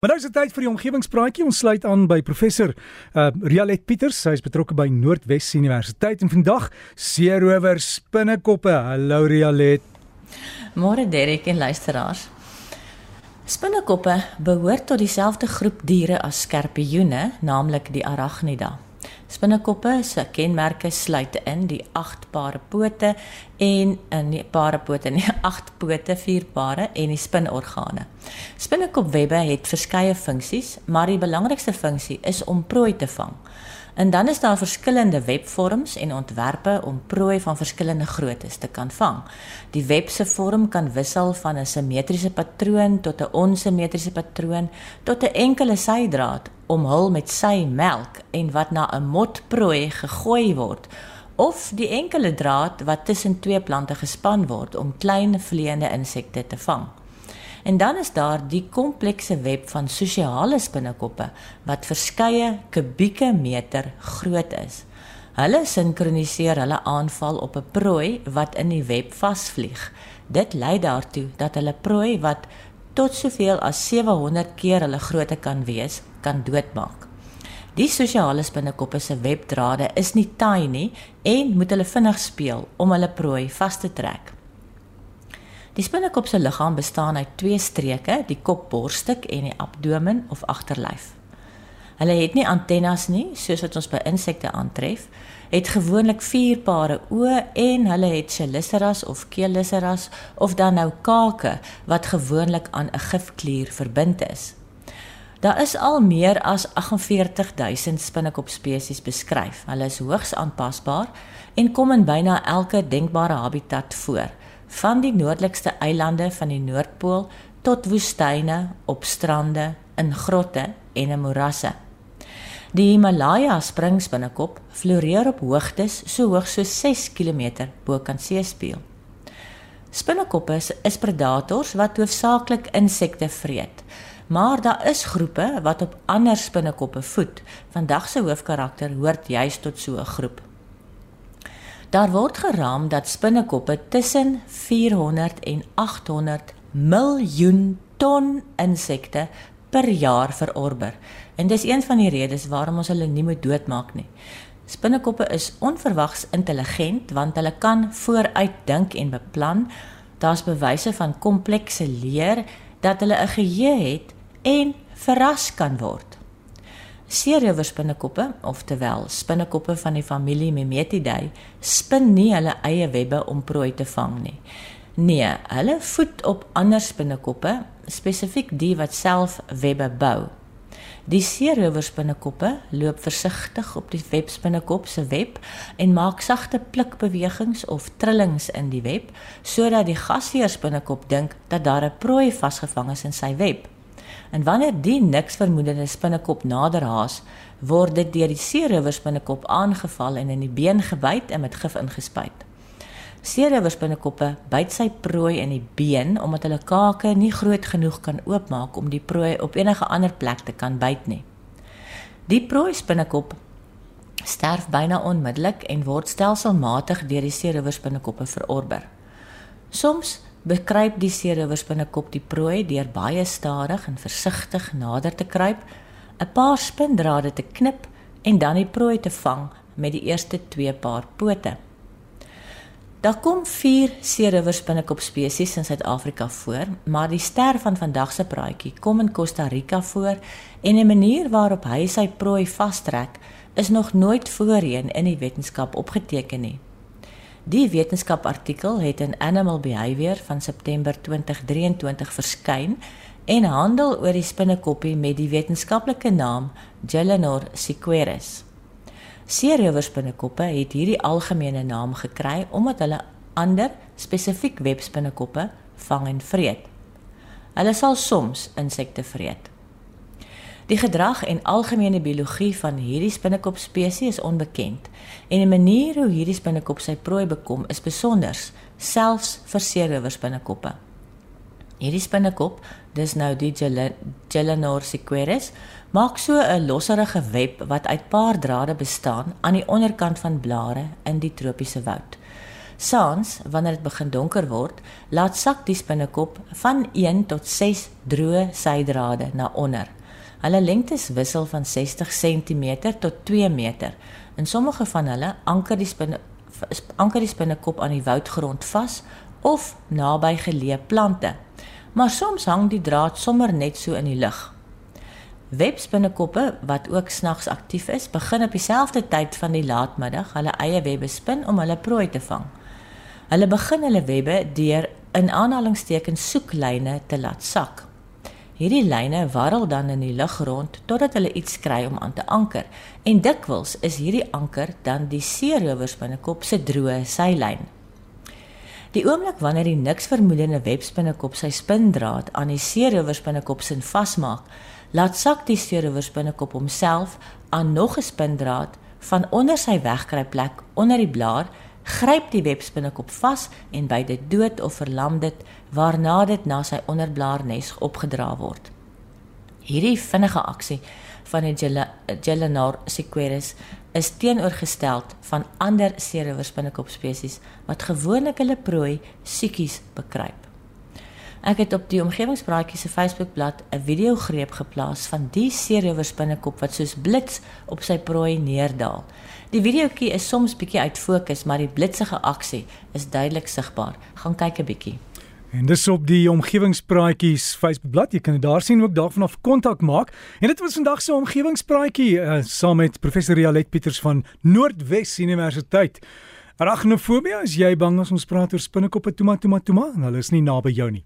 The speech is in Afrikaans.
Maar nou is dit tyd vir die omgewingspraatjie. Ons sluit aan by professor uh Rialet Pieters. Sy is betrokke by Noordwes Universiteit en vandag seerower spinnekoppe. Hallo Rialet. Môre Derek en luisteraars. Spinnekoppe behoort tot dieselfde groep diere as skorpioene, naamlik die Arachnida. Spinnekoppe se kenmerke sluit in die 8 pare pote en in die pare pote nie 8 pote, 4 pare en die spinorgane. Spinnekopwebbe het verskeie funksies, maar die belangrikste funksie is om prooi te vang. En dan is daar verskillende webvorms en ontwerpe om prooi van verskillende groottes te kan vang. Die web se vorm kan wissel van 'n simmetriese patroon tot 'n onsimmetriese patroon tot 'n enkele sydraad omhul met sy melk en wat na 'n motprooi gegooi word of die enkele draad wat tussen twee plante gespan word om klein vleiende insekte te vang. En dan is daar die komplekse web van sosiale spinnekoppe wat verskeie kubieke meter groot is. Hulle sinkroniseer hulle aanval op 'n prooi wat in die web vasvlieg. Dit lei daartoe dat hulle prooi wat tot soveel as 700 keer hulle grootte kan wees, kan doodmaak. Die sosiale spinnekoppe se webdrade is nie taai nie en moet hulle vinnig speel om hulle prooi vas te trek. Die spinnekop se liggaam bestaan uit twee streke, die kopborstuk en die abdomen of agterlyf. Hulle het nie antennes nie, soos wat ons by insekte aantref, het gewoonlik vier pare oë en hulle het chelicera's of keellicera's of dan nou kake wat gewoonlik aan 'n gifklier verbind is. Daar is al meer as 48000 spinnekop spesies beskryf. Hulle is hoogs aanpasbaar en kom in byna elke denkbare habitat voor van die noordelikste eilande van die Noordpool tot woestyne, op strande, in grotte en in morasse. Die Himalaya springspinnekop floreer op hoogtes so hoog so 6 km bo kan seespieël. Spinnekoppe is predators wat hoofsaaklik insekte vreet, maar daar is groepe wat op ander spinnekoppe voed. Vandag se hoofkarakter hoort juis tot so 'n groep. Daar word geraam dat spinnekoppe tussen 400 en 800 miljoen ton insekte per jaar verorber. En dis een van die redes waarom ons hulle nie moet doodmaak nie. Spinnekoppe is onverwags intelligent want hulle kan vooruit dink en beplan. Daar's bewyse van komplekse leer dat hulle 'n geheue het en verras kan word. Seerower spinnekoppe, oftewel spinnekoppe van die familie Mimetidae, spin nie hulle eie webbe om prooi te vang nie. Nee, hulle voed op ander spinnekoppe, spesifiek die wat self webbe bou. Die seerower spinnekoppe loop versigtig op die webspinnekop se web en maak sagte plikbewegings of trillings in die web sodat die gasheer spinnekop dink dat daar 'n prooi vasgevang is in sy web. En wanneer die niks vermoedende spinnekop nader haas, word dit deur die seerower spinnekop aangeval en in die been gebyt en met gif ingespuit. Seerower spinnekoppe byt sy prooi in die been omdat hulle kake nie groot genoeg kan oopmaak om die prooi op enige ander plek te kan byt nie. Die prooi spinnekop sterf byna onmiddellik en word stelselmatig deur die seerower spinnekoppe verorber. Soms bekruip die seerower binnekop die prooi deur baie stadig en versigtig nader te kruip, 'n paar spindrade te knip en dan die prooi te vang met die eerste twee paar pote. Daar kom 4 seerower binnekop spesies in Suid-Afrika voor, maar die ster van vandag se praatjie kom in Costa Rica voor en 'n manier waarop hy sy prooi vastrek is nog nooit voorheen in die wetenskap opgeteken nie. Die wetenskapartikel het in Animal Behavior van September 2023 verskyn en handel oor die spinnekoppie met die wetenskaplike naam Gelenor sequeris. Seerower spinnekoppe het hierdie algemene naam gekry omdat hulle ander spesifiek webspinnekoppe vang en vreet. Hulle sal soms insekte vreet. Die gedrag en algemene biologie van hierdie spinnekop spesies is onbekend en die manier hoe hierdie spinnekop sy prooi bekom is besonder, selfs vir seerower spinnekoppe. Hierdie spinnekop, dis nou die Gelenor sequeris, maak so 'n losserige web wat uit paar drade bestaan aan die onderkant van blare in die tropiese woud. Saans, wanneer dit begin donker word, laat sak die spinnekop van 1 tot 6 droë sydrade na onder. Hulle lengtes wissel van 60 cm tot 2 meter. In sommige van hulle anker die spinne anker die spinnekop aan die woudgrond vas of naby geleë plante. Maar soms hang die draad sommer net so in die lug. Webspinnekoppe wat ook snags aktief is, begin op dieselfde tyd van die laatmiddag hulle eie webbe spin om hulle prooi te vang. Hulle begin hulle webbe deur in aanhalingstekens soeklyne te laat sak. Hierdie lyne warrel dan in die lug rond totdat hulle iets kry om aan te anker en dikwels is hierdie anker dan die seerowersbinnekop se droë seilyn. Die oomblik wanneer die niks vermoedende webspinnekop sy spindraad aan die seerowersbinnekop sin vasmaak, laat sak die seerowersbinnekop homself aan nog 'n spindraad van onder sy wegkruipplek onder die blaar, gryp die webspinnekop vas en by dit dood of verlam dit waarna dit na sy onderblaarnes opgedra word. Hierdie vinnige aksie van die Gelenar sequeris is teenoorgestel van ander seerowersbinnekop spesies wat gewoonlik hulle prooi siekies bekruip. Ek het op die omgewingspraatjie se Facebookblad 'n video greep geplaas van die seerowersbinnekop wat soos blits op sy prooi neerdaal. Die videoetjie is soms bietjie uit fokus, maar die blitsige aksie is duidelik sigbaar. Gaan kyk 'n bietjie. En dis op die omgewingspraatjies Facebookblad. Jy kan dit daar sien ook daarvan af kontak maak. En dit was vandag se omgewingspraatjie uh, saam met professor Rialet Pieters van Noordwes Universiteit. Arachnofobie, as jy bang is ons praat oor spinnekoppe, toma toma toma, hulle is nie naby jou nie.